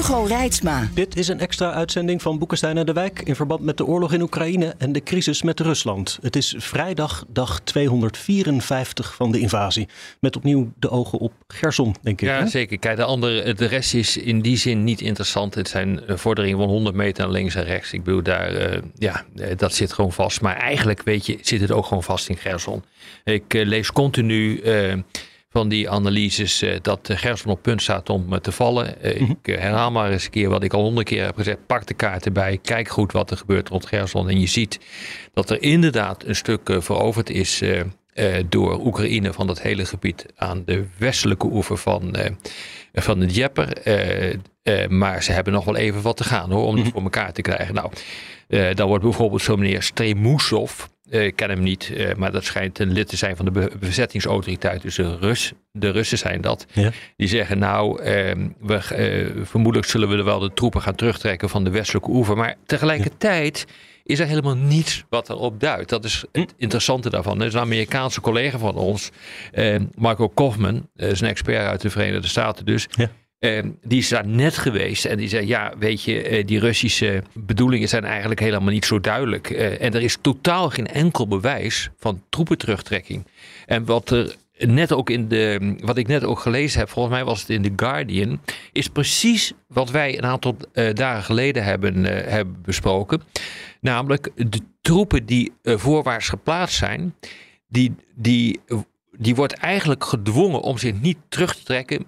Hugo Reitsma. Dit is een extra uitzending van Boekenstein en de Wijk in verband met de oorlog in Oekraïne en de crisis met Rusland. Het is vrijdag, dag 254 van de invasie. Met opnieuw de ogen op Gerson, denk ik. Ja, hè? zeker. Kijk, de, andere, de rest is in die zin niet interessant. Het zijn vorderingen van 100 meter naar links en rechts. Ik bedoel, daar, eh, ja, eh, dat zit gewoon vast. Maar eigenlijk, weet je, zit het ook gewoon vast in Gerson. Ik eh, lees continu van die analyses eh, dat eh, Gerson op punt staat om eh, te vallen. Mhm. Ik eh, herhaal maar eens een keer wat ik al honderd keer heb gezegd. Pak de kaarten bij, kijk goed wat er gebeurt rond Gerson. En je ziet dat er inderdaad een stuk veroverd is door Oekraïne van dat hele gebied aan de westelijke oever van, van de Djeper. Eh, maar ze hebben nog wel even wat te gaan hoor, om het voor elkaar te krijgen. Nou, dan wordt bijvoorbeeld zo'n meneer Stremusov, eh, ik ken hem niet, eh, maar dat schijnt een lid te zijn van de be- bezettingsautoriteit. Dus de, Rus, de Russen zijn dat. Ja. Die zeggen nou, eh, we, eh, vermoedelijk zullen we er wel de troepen gaan terugtrekken van de westelijke oever. Maar tegelijkertijd is er helemaal niets wat erop duidt. Dat is het interessante daarvan. Er is een Amerikaanse collega van ons, eh, Marco Kaufman, eh, is een expert uit de Verenigde Staten dus. Ja. Eh, die is daar net geweest en die zei: Ja, weet je, eh, die Russische bedoelingen zijn eigenlijk helemaal niet zo duidelijk. Eh, en er is totaal geen enkel bewijs van troepenterugtrekking. En wat er net ook in de, wat ik net ook gelezen heb, volgens mij was het in The Guardian, is precies wat wij een aantal eh, dagen geleden hebben, hebben besproken. Namelijk de troepen die voorwaarts geplaatst zijn, die, die, die wordt eigenlijk gedwongen om zich niet terug te trekken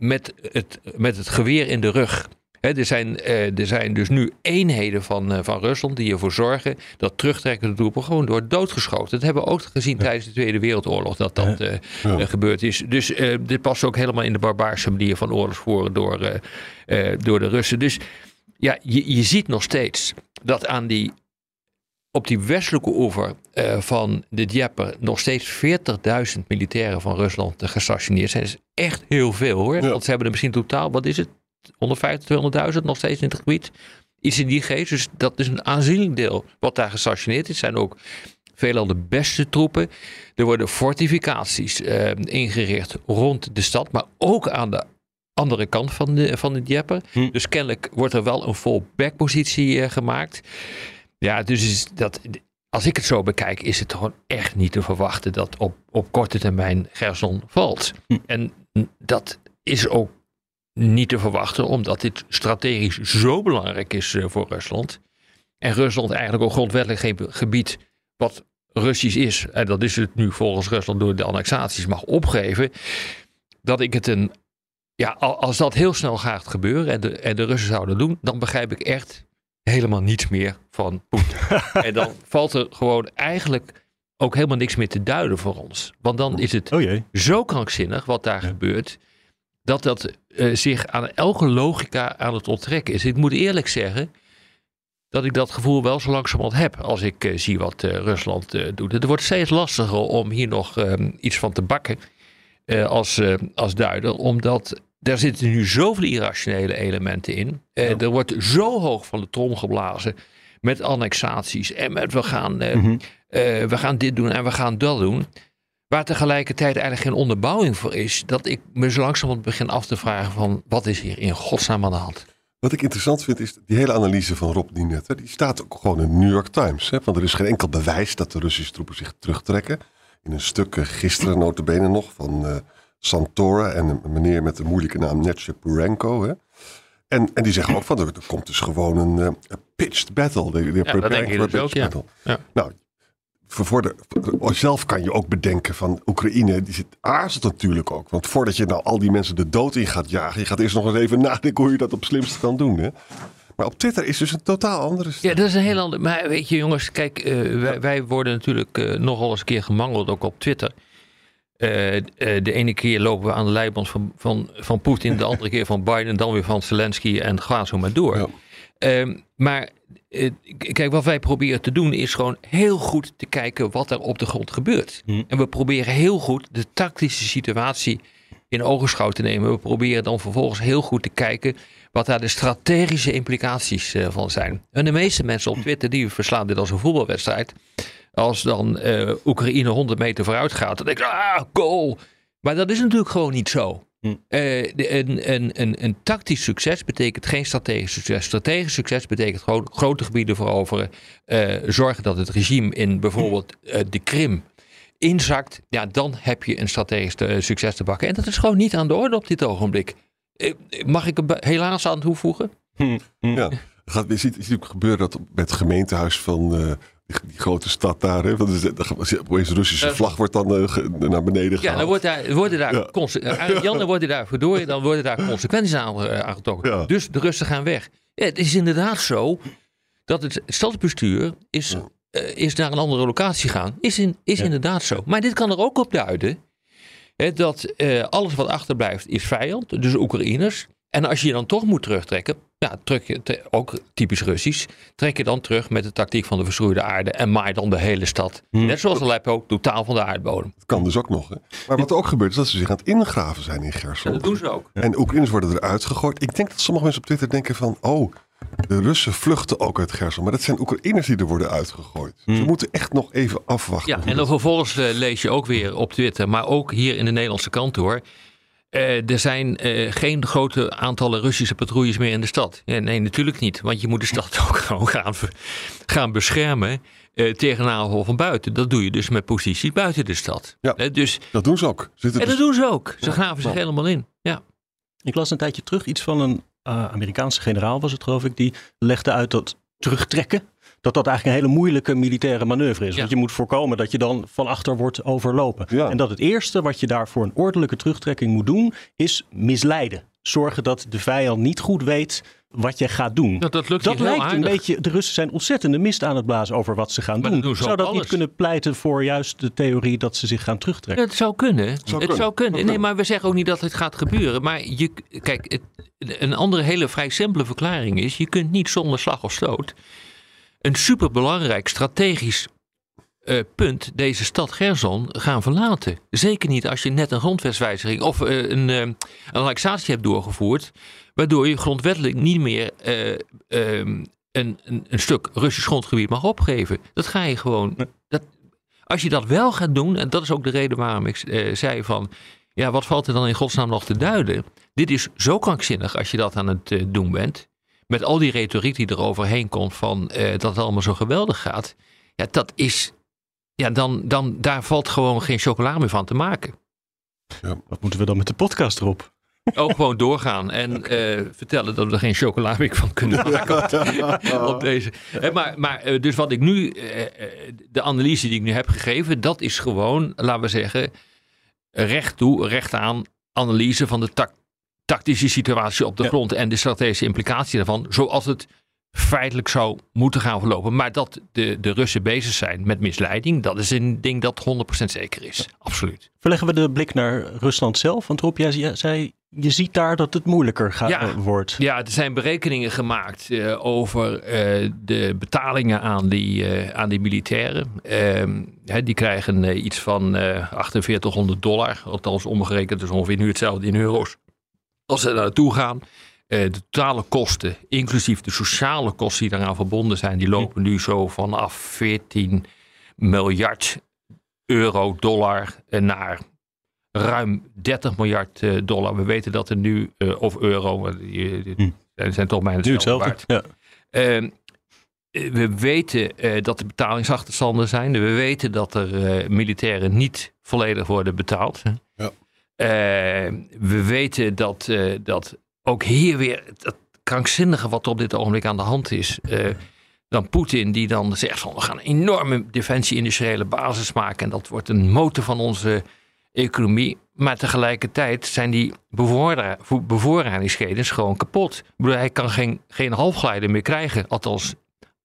met het, met het geweer in de rug. Er, zijn, eh, er zijn dus nu eenheden van, eh, van Rusland die ervoor zorgen dat terugtrekkende troepen gewoon door doodgeschoten. Dat hebben we ook gezien tijdens de Tweede Wereldoorlog dat dat eh, gebeurd is. Dus dit past ook helemaal in de barbaarse manier van oorlogsvoeren door, door de Russen. Dus ja, je, je ziet nog steeds dat aan die, op die westelijke oever eh, van de Djeper nog steeds 40.000 militairen van Rusland gestationeerd zijn. Dat is echt heel veel hoor. Ja. Want ze hebben er misschien totaal, wat is het, 150, 200.000 nog steeds in het gebied. Iets in die geest. Dus dat is een aanzienlijk deel wat daar gestationeerd is. Het zijn ook veelal de beste troepen. Er worden fortificaties eh, ingericht rond de stad, maar ook aan de andere kant van de, van de Djeper. Hm. Dus kennelijk wordt er wel een fallback positie eh, gemaakt. Ja, dus is dat, als ik het zo bekijk, is het gewoon echt niet te verwachten dat op, op korte termijn Gerson valt. Hm. En dat is ook niet te verwachten, omdat dit strategisch zo belangrijk is eh, voor Rusland. En Rusland eigenlijk ook grondwettelijk geen gebied wat Russisch is, en dat is het nu volgens Rusland door de annexaties, mag opgeven. Dat ik het een. Ja, al- als dat heel snel gaat gebeuren en de, en de Russen zouden doen, dan begrijp ik echt helemaal niets meer van Poetin. en dan valt er gewoon eigenlijk ook helemaal niks meer te duiden voor ons. Want dan is het Oh jee. zo krankzinnig wat daar gebeurt, dat dat eh, zich aan elke logica aan het onttrekken is. Ik moet eerlijk zeggen dat ik dat gevoel wel zo langzamerhand heb als ik eh, zie wat eh, Rusland doet. Het wordt steeds lastiger om hier nog eh, iets van te bakken als, als duider, omdat daar zitten nu zoveel irrationele elementen in. Eh, Er wordt zo hoog van de trom geblazen met annexaties en met we gaan, eh, Mhm. eh, we gaan dit doen en we gaan dat doen. Waar tegelijkertijd eigenlijk geen onderbouwing voor is. Dat ik me zo langzamerhand begin af te vragen van wat is hier in godsnaam aan de hand? Wat ik interessant vind is die hele analyse van Rob Nienet. hè, Die staat ook gewoon in de New York Times. Hè, want er is geen enkel bewijs dat de Russische troepen zich terugtrekken. In een stuk gisteren notabene nog van Santora en een meneer met de moeilijke naam Netje Purenko. Hè. En, en die zeggen ook van er, er komt dus gewoon een eh, pitched battle. De, de dat denk ik dus ook, ja. Ja. Nou, voor, voor de, voor- zelf kan je ook bedenken van Oekraïne, die zit, aarzelt natuurlijk ook. Want voordat je nou al die mensen de dood in gaat jagen, je gaat eerst nog eens even nadenken hoe je dat op slimste kan doen. Hè? Maar op Twitter is dus een totaal andere Ja, dat is een heel ander. Maar weet je, jongens, kijk, eh, wij, wij worden natuurlijk eh, nogal eens een keer gemangeld, ook op Twitter. Eh, eh, de ene keer lopen we aan de leiband van, van, van Poetin, de andere keer van Biden, dan weer van Zelensky en ga zo maar door. Ja. Ehm, maar eh, kijk, wat wij proberen te doen is gewoon heel goed te kijken wat er op de grond gebeurt. Hm. En we proberen heel goed de tactische situatie in ogenschouw te nemen. We proberen dan vervolgens heel goed te kijken wat daar de strategische implicaties eh, van zijn. En de meeste mensen op Twitter die verslaan dit als een voetbalwedstrijd. Als dan eh, Oekraïne 100 meter vooruit gaat, dan denk ik, ah, goal. Maar dat is natuurlijk gewoon niet zo. Hm. Eh, de- een, een, een, een tactisch succes betekent geen strategisch succes. Strategisch succes betekent gewoon grote gebieden veroveren. eh, zorgen dat het regime in bijvoorbeeld de Krim inzakt. Ja, dan heb je een strategisch eh, succes te bakken. En dat is gewoon niet aan de orde op dit ogenblik. Eh, Mag ik er helaas aan toevoegen? Hm, hm. Ja. Gaat, je ziet, je ziet ook gebeuren dat met het gemeentehuis van eh, die, die grote stad daar. Hè, want de Russische vlag wordt dan ge- naar beneden Ja, gehaald. dan wordt daar, worden daar, Ja. Jan, dan worden daar, verdorie, dan worden daar consequenties aan, aangetrokken. Ja. Dus de Russen gaan weg. Ja, het is inderdaad zo dat het stadsbestuur is, Ja. Is naar een andere locatie gaan. Is, in, is Ja. inderdaad zo. Maar dit kan er ook op duiden hè, dat eh, alles wat achterblijft is vijand, dus Oekraïners. En als je je dan toch moet terugtrekken, ja, trek je, ook typisch Russisch, trek je dan terug met de tactiek van de verschroeide aarde en maai dan de hele stad. Hm. Net zoals Aleppo, totaal van de aardbodem. Dat kan dus ook nog. Hè. Maar wat er ook gebeurt is dat ze zich aan het ingraven zijn in Gerson. Ja, dat doen ze ook. En Oekraïners worden eruit gegooid. Ik denk dat sommige mensen op Twitter denken van... oh, de Russen vluchten ook uit Gerson. Maar dat zijn Oekraïners die er worden uitgegooid. Ze Hmm. moeten echt nog even afwachten. Ja, en dan dat- vervolgens eh, lees je ook weer op Twitter, maar ook hier in de Nederlandse kant hoor. eh, er zijn eh, geen grote aantallen Russische patrouilles meer in de stad. Ja, nee, natuurlijk niet. Want je moet de stad ook gewoon gaan, gaan beschermen eh, tegen een aanval van buiten. Dat doe je dus met posities buiten de stad. Ja. Dus, Dat doen ze ook. Zitten en dat dus- doen ze ook. Ze Ja, graven zich nou. helemaal in. Ja. Ik las een tijdje terug iets van een Amerikaanse generaal, was het geloof ik, die legde uit dat terugtrekken. Dat dat eigenlijk een hele moeilijke militaire manoeuvre is. Ja. Want je moet voorkomen dat je dan van achter wordt overlopen. Ja. En dat het eerste wat je daar voor een ordelijke terugtrekking moet doen, is misleiden. Zorgen dat de vijand niet goed weet wat je gaat doen. Dat, dat lukt Dat lijkt een beetje. De Russen zijn ontzettende mist aan het blazen over wat ze gaan Maar doen. dat doen ze Zou dat niet kunnen pleiten voor juist de theorie dat ze zich gaan terugtrekken? Het zou kunnen. het kunnen. zou kunnen. Nee, maar we zeggen ook niet dat het gaat gebeuren. Maar je, kijk, het, een andere hele vrij simpele verklaring is: je kunt niet zonder slag of stoot een superbelangrijk strategisch eh, punt deze stad Gerson gaan verlaten. Zeker niet als je net een grondwetswijziging of eh, een, eh, een annexatie hebt doorgevoerd, waardoor je grondwettelijk niet meer eh, ehm, een, een, een stuk Russisch grondgebied mag opgeven. Dat ga je gewoon. Dat, als je dat wel gaat doen, en dat is ook de reden waarom ik zei van, ja, wat valt er dan in godsnaam nog te duiden? Dit is zo krankzinnig als je dat aan het doen bent. Met al die retoriek die er overheen komt van dat het allemaal zo geweldig gaat. Ja, dat is, ja, dan, dan daar valt gewoon geen chocola meer van te maken. Wat moeten we dan met de podcast erop? Ook gewoon doorgaan en eh, vertellen dat we er geen chocola meer van kunnen maken op, op deze. Eh, maar, maar eh, dus wat ik nu, de analyse die ik nu heb gegeven, dat is gewoon, laten we zeggen, recht toe, recht aan analyse van de tactische situatie op de Ja. grond en de strategische implicatie daarvan, zoals het feitelijk zou moeten gaan verlopen. Maar dat de, de Russen bezig zijn met misleiding, dat is een ding dat 100% zeker is. Absoluut. Verleggen we de blik naar Rusland zelf? Want Rob, jij zei, je ziet daar dat het moeilijker gaat, Ja. eh, wordt. Ja, er zijn berekeningen gemaakt eh, over eh, de betalingen aan die, aan die militairen. Ehm, hè, die krijgen iets van eh 4800 dollar, althans omgerekend, dus ongeveer nu hetzelfde in euro's. Als ze daar naartoe gaan, de totale kosten, inclusief de sociale kosten die daaraan verbonden zijn, die lopen nu zo vanaf 14 miljard euro, dollar eh, naar ruim 30 miljard eh, dollar. We weten dat er nu, eh, of euro, die, Hm. zijn, toch bijna Nu hetzelfde. Ja. Ehm, eh, we weten eh, dat er betalingsachterstanden zijn. We weten dat er eh, militairen niet volledig worden betaald. Ja. Eh, we weten dat, eh, dat ook hier weer het krankzinnige wat er op dit ogenblik aan de hand is. eh, dan Poetin die dan zegt van we gaan een enorme defensie-industriële basis maken. En dat wordt een motor van onze economie. Maar tegelijkertijd zijn die bevoorra- vo- bevoorradingsketens gewoon kapot. Ik bedoel, hij kan geen, geen halfgeleider meer krijgen. Althans,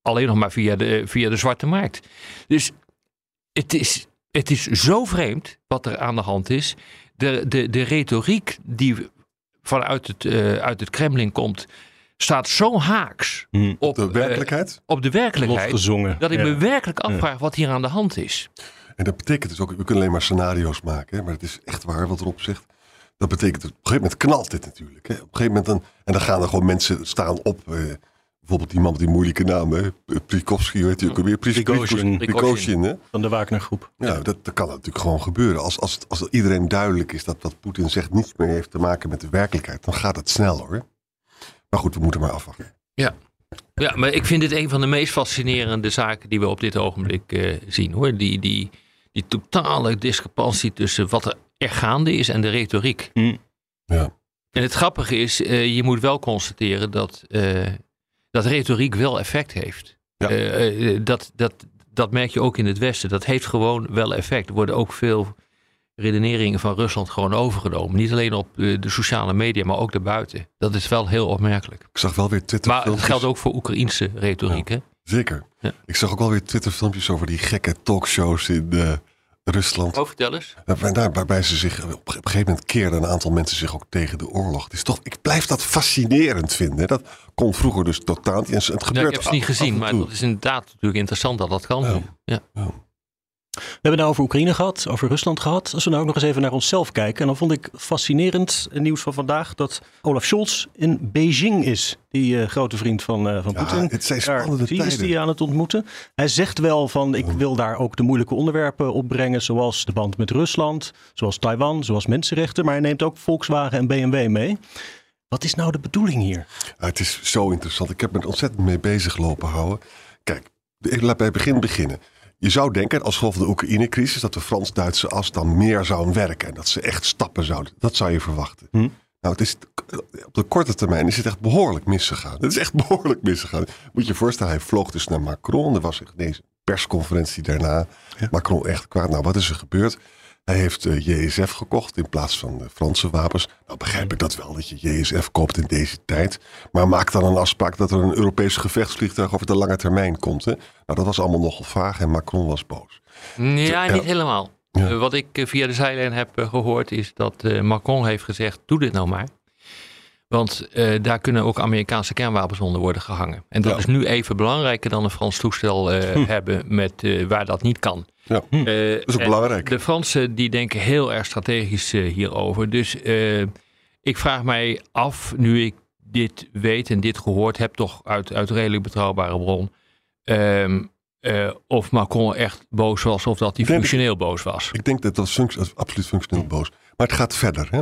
alleen nog maar via de, via de zwarte markt. Dus het is, het is zo vreemd wat er aan de hand is. De, de, de retoriek die vanuit het, uh, uit het Kremlin komt, staat zo haaks Hmm. op De werkelijkheid. eh, op de werkelijkheid. Losgezongen. Dat ik Ja. me werkelijk afvraag wat hier aan de hand is. En dat betekent dus ook, we kunnen alleen maar scenario's maken, hè, maar het is echt waar wat erop zegt. Dat betekent, op een gegeven moment knalt dit natuurlijk. Hè. Op een gegeven moment dan, en dan gaan er gewoon mensen staan op. eh, bijvoorbeeld die man met die moeilijke naam, hè, Prikovsky, hoe heet hij ook alweer? Prigozhin, hè? Van de Wagner-groep. Ja, dat, dat kan natuurlijk gewoon gebeuren. Als, als, als iedereen duidelijk is dat wat Poetin zegt niets meer heeft te maken met de werkelijkheid, dan gaat het snel hoor. Maar goed, we moeten maar afwachten. Ja, maar ik vind dit een van de meest fascinerende zaken die we op dit ogenblik eh, zien hoor. Die, die, die totale discrepantie tussen wat er echt gaande is en de retoriek. Ja. En het grappige is, eh, je moet wel constateren dat, eh, dat retoriek wel effect heeft. Ja. Eh, eh, dat, dat, dat merk je ook in het Westen. Dat heeft gewoon wel effect. Er worden ook veel redeneringen van Rusland gewoon overgenomen. Niet alleen op eh, de sociale media, maar ook daarbuiten. Dat is wel heel opmerkelijk. Ik zag wel weer Twitter Maar het filmpjes. geldt ook voor Oekraïnse retoriek. Hè? Zeker. Ja. Ik zag ook alweer Twitter filmpjes over die gekke talkshows in eh, Rusland. Oh, vertel eens. Waarbij, waarbij ze zich op een gegeven moment keerden een aantal mensen zich ook tegen de oorlog. Het is toch, ik blijf dat fascinerend vinden. Dat kon vroeger dus totaal niet. Het Ja, gebeurt ik heb ze niet gezien, en maar dat is inderdaad natuurlijk interessant dat dat kan. Ja. Ja. We hebben het over Oekraïne gehad, over Rusland gehad. Als we nou ook nog eens even naar onszelf kijken. En dan vond ik fascinerend het nieuws van vandaag dat Olaf Scholz in Beijing is. Die eh, grote vriend van, eh, van Ja, Poetin. het zijn Daar spannende die is die aan het ontmoeten. Hij zegt wel van ik wil daar ook de moeilijke onderwerpen opbrengen. Zoals de band met Rusland, zoals Taiwan, zoals mensenrechten. Maar hij neemt ook Volkswagen en BMW mee. Wat is nou de bedoeling hier? Het is zo interessant. Ik heb me er ontzettend mee bezig lopen houden. Kijk, laat bij het begin beginnen. Je zou denken, als gevolg van de Oekraïne-crisis, dat de Frans-Duitse as dan meer zou werken. En dat ze echt stappen zouden. Dat zou je verwachten. Hm. Nou, het is, op de korte termijn is het echt behoorlijk misgegaan. Het is echt behoorlijk misgegaan. Moet je je voorstellen, hij vloog dus naar Macron. Er was ineens een persconferentie daarna. Macron echt kwaad. Nou, wat is er gebeurd? Hij heeft eh, JSF gekocht in plaats van de Franse wapens. Nou begrijp ik dat wel, dat je JSF koopt in deze tijd. Maar maak dan een afspraak dat er een Europees gevechtsvliegtuig over de lange termijn komt. Hè? Nou, dat was allemaal nogal vaag en Macron was boos. Ja, niet helemaal. Ja. Eh, wat ik eh, via de zijlijn heb eh, gehoord is dat eh, Macron heeft gezegd, doe dit nou maar. Want eh, daar kunnen ook Amerikaanse kernwapens onder worden gehangen. En dat Ja. is nu even belangrijker dan een Frans toestel eh, hebben met, eh, waar dat niet kan. Ja, Eh, dat is ook belangrijk. De Fransen die denken heel erg strategisch hierover. Dus ik vraag mij af, nu ik dit weet en dit gehoord heb, toch uit, uit redelijk betrouwbare bron. ehm, eh, of Macron echt boos was of dat hij functioneel boos was. Ik denk dat dat, absoluut functioneel boos. Maar het gaat verder. Hè?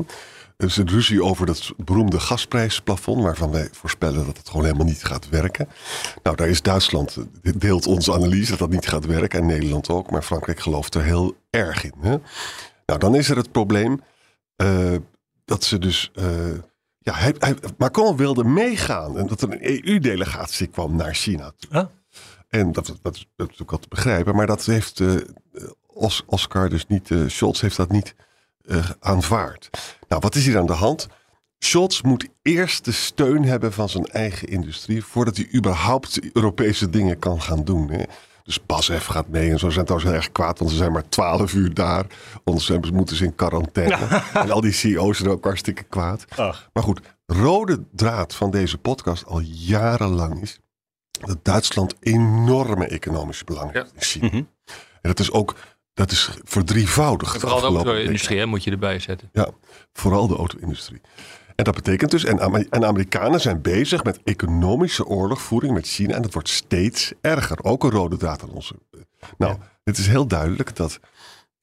Er is een ruzie over dat beroemde gasprijsplafond, waarvan wij voorspellen dat het gewoon helemaal niet gaat werken. Nou, daar is Duitsland, deelt onze analyse dat dat niet gaat werken, en Nederland ook, maar Frankrijk gelooft er heel erg in. Hè? Nou, dan is er het probleem eh, dat ze dus. eh, ja, hij, hij- Macron wilde meegaan en dat er een EU-delegatie kwam naar China. toe. Ah. En dat, dat, dat is natuurlijk wel te begrijpen, maar dat heeft eh, Os- Oscar dus niet, Scholz heeft dat niet eh, aanvaard. Nou, wat is hier aan de hand? Scholz moet eerst de steun hebben van zijn eigen industrie voordat hij überhaupt Europese dingen kan gaan doen. Hè? Dus BASF gaat mee en zo zijn trouwens heel erg kwaad, want ze zijn maar twaalf uur daar. Anders ze- moeten ze in quarantaine. en al die CEO's zijn ook hartstikke kwaad. Ach. Maar goed, rode draad van deze podcast al jarenlang is dat Duitsland enorme economische belangen heeft in China. Mhm. En dat is ook dat is verdrievoudigd. Vooral de auto-industrie hè, moet je erbij zetten. ja, vooral de auto-industrie. En dat betekent dus, en, Amer- en Amerikanen zijn bezig met economische oorlogvoering met China. En dat wordt steeds erger. Ook een rode draad aan onze. Nou, het is heel duidelijk dat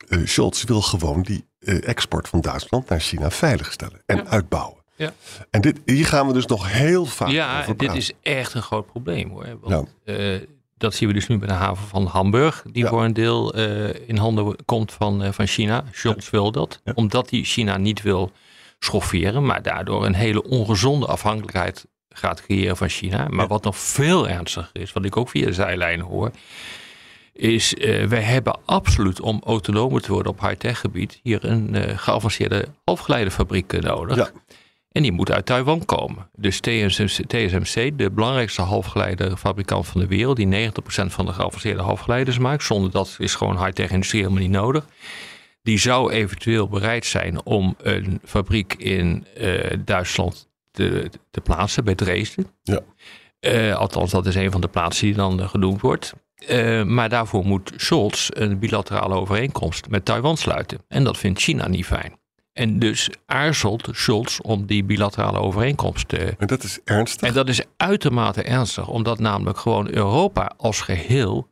eh Scholz wil gewoon die eh, export van Duitsland naar China veiligstellen en uitbouwen. Ja. En dit, hier gaan we dus nog heel vaak Ja, over dit praten. is echt een groot probleem hoor. Want eh, dat zien we dus nu bij de haven van Hamburg, die Ja. voor een deel eh, in handen komt van, eh, van China. Scholz wil dat, Ja. omdat hij China niet wil schofferen, maar daardoor een hele ongezonde afhankelijkheid gaat creëren van China. Maar wat nog veel ernstiger is, wat ik ook via de zijlijn hoor, is eh wij hebben absoluut om autonomer te worden op high-tech gebied hier een geavanceerde halfgeleiderfabriek nodig. En die moet uit Taiwan komen. Dus TSMC, TSMC de belangrijkste halfgeleiderfabrikant van de wereld, die 90% van de geavanceerde halfgeleiders maakt, zonder dat is gewoon high-tech industrie helemaal niet nodig. Die zou eventueel bereid zijn om een fabriek in uh, Duitsland te, te, plaatsen, bij Dresden. Ja. Uh, althans, dat is een van de plaatsen die dan genoemd wordt. Uh, maar daarvoor moet Scholz een bilaterale overeenkomst met Taiwan sluiten. En dat vindt China niet fijn. En dus aarzelt Scholz om die bilaterale overeenkomst te. En dat is ernstig. En dat is uitermate ernstig, omdat namelijk gewoon Europa als geheel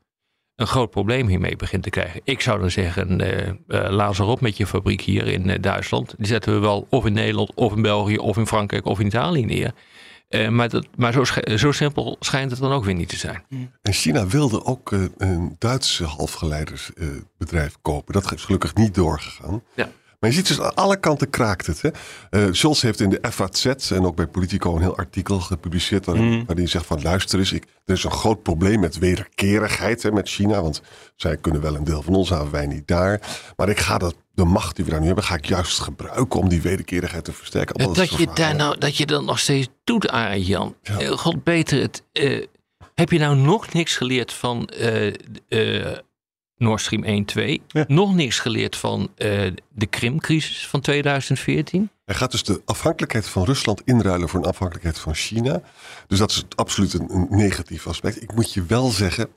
een groot probleem hiermee begint te krijgen. Ik zou dan zeggen, uh, uh, laat erop met je fabriek hier in uh, Duitsland. Die zetten we wel of in Nederland, of in België, of in Frankrijk, of in Italië neer. maar dat, maar zo, zo, simpel schijnt het dan ook weer niet te zijn. En China wilde ook een Duitse halfgeleidersbedrijf kopen. Dat is gelukkig niet doorgegaan. Ja. Maar je ziet dus aan alle kanten kraakt het. Hè? Uh, Scholz heeft in de FAZ en ook bij Politico een heel artikel gepubliceerd. Waarin, mm. waarin hij zegt van luister eens, ik, er is een groot probleem met wederkerigheid hè, met China. Want zij kunnen wel een deel van ons hebben, wij niet daar. Maar ik ga dat, de macht die we daar nu hebben, ga ik juist gebruiken om die wederkerigheid te versterken. Dat, dat je, daar nou, dat je dat nog steeds doet, Arjan. Jan. Ja. God beter het. Uh, heb je nou nog niks geleerd van uh, Nord Stream 1, 2. Ja. Nog niks geleerd van uh, de Krimcrisis van 2014. Hij gaat dus de afhankelijkheid van Rusland inruilen voor een afhankelijkheid van China. Dus dat is absoluut een, een negatief aspect. Ik moet je wel zeggen,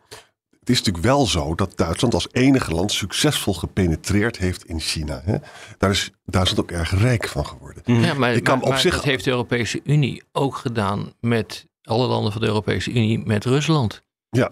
het is natuurlijk wel zo dat Duitsland als enige land succesvol gepenetreerd heeft in China. Hè? Daar is Duitsland ook erg rijk van geworden. Mm. Ja, maar, maar, maar zich... dat heeft de Europese Unie ook gedaan met alle landen van de Europese Unie, met Rusland. Ja.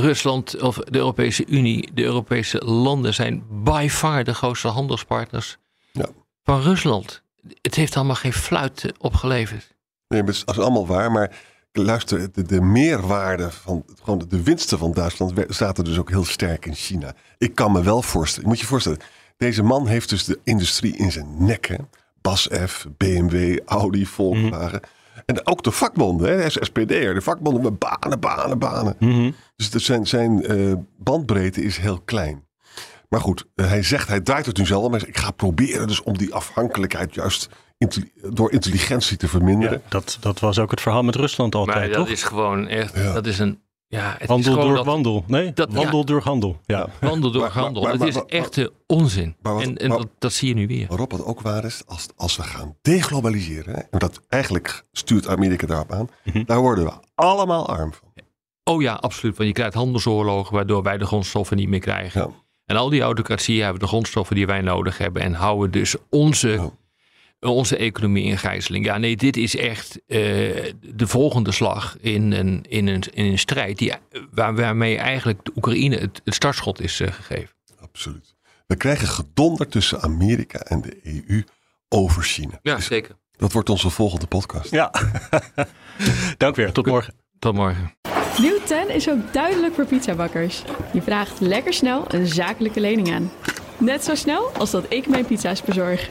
Rusland of de Europese Unie, de Europese landen zijn by far de grootste handelspartners ja. van Rusland. Het heeft allemaal geen fluit opgeleverd. Nee, dat is allemaal waar, maar luister, de, de meerwaarde van gewoon de winsten van Duitsland zaten dus ook heel sterk in China. Ik kan me wel voorstellen, moet je voorstellen, deze man heeft dus de industrie in zijn nek. Hè? BASF, BMW, Audi, Volkswagen. Mm en ook de vakbonden, hè, SPD, de vakbonden met banen, banen, banen. Mm Dus zijn, zijn uh, bandbreedte is heel klein. Maar goed, uh, hij zegt, hij draait het nu zelf, maar ik ga proberen dus om die afhankelijkheid juist intelli door intelligentie te verminderen. Ja, dat, dat was ook het verhaal met Rusland altijd, maar dat toch? is gewoon echt, ja. dat is een ja, het wandel door dat, wandel. Nee, dat, wandel ja. door handel. Ja. Wandel door maar, handel. Maar, maar, het is echte onzin. Wat, en, en dat, dat, zie je nu weer. Waarop het ook waar is, als, als we gaan deglobaliseren, en dat eigenlijk stuurt Amerika daarop aan, mm -hmm. daar worden we allemaal arm van. Oh ja, absoluut. Want je krijgt handelsoorlogen waardoor wij de grondstoffen niet meer krijgen. Ja. En al die autocratieën hebben de grondstoffen die wij nodig hebben en houden dus onze onze economie in gijzeling. Ja, nee, dit is echt uh, de volgende slag in een, in een, in een strijd die, waar, waarmee eigenlijk de Oekraïne het, het startschot is uh, gegeven. Absoluut. We krijgen gedonder tussen Amerika en de EU over China. Ja, dus zeker. Dat wordt onze volgende podcast. Ja. Dank weer. Tot morgen. Tot morgen. Nieuw 10 is ook duidelijk voor pizzabakkers. Je vraagt lekker snel een zakelijke lening aan. Net zo snel als dat ik mijn pizza's bezorg.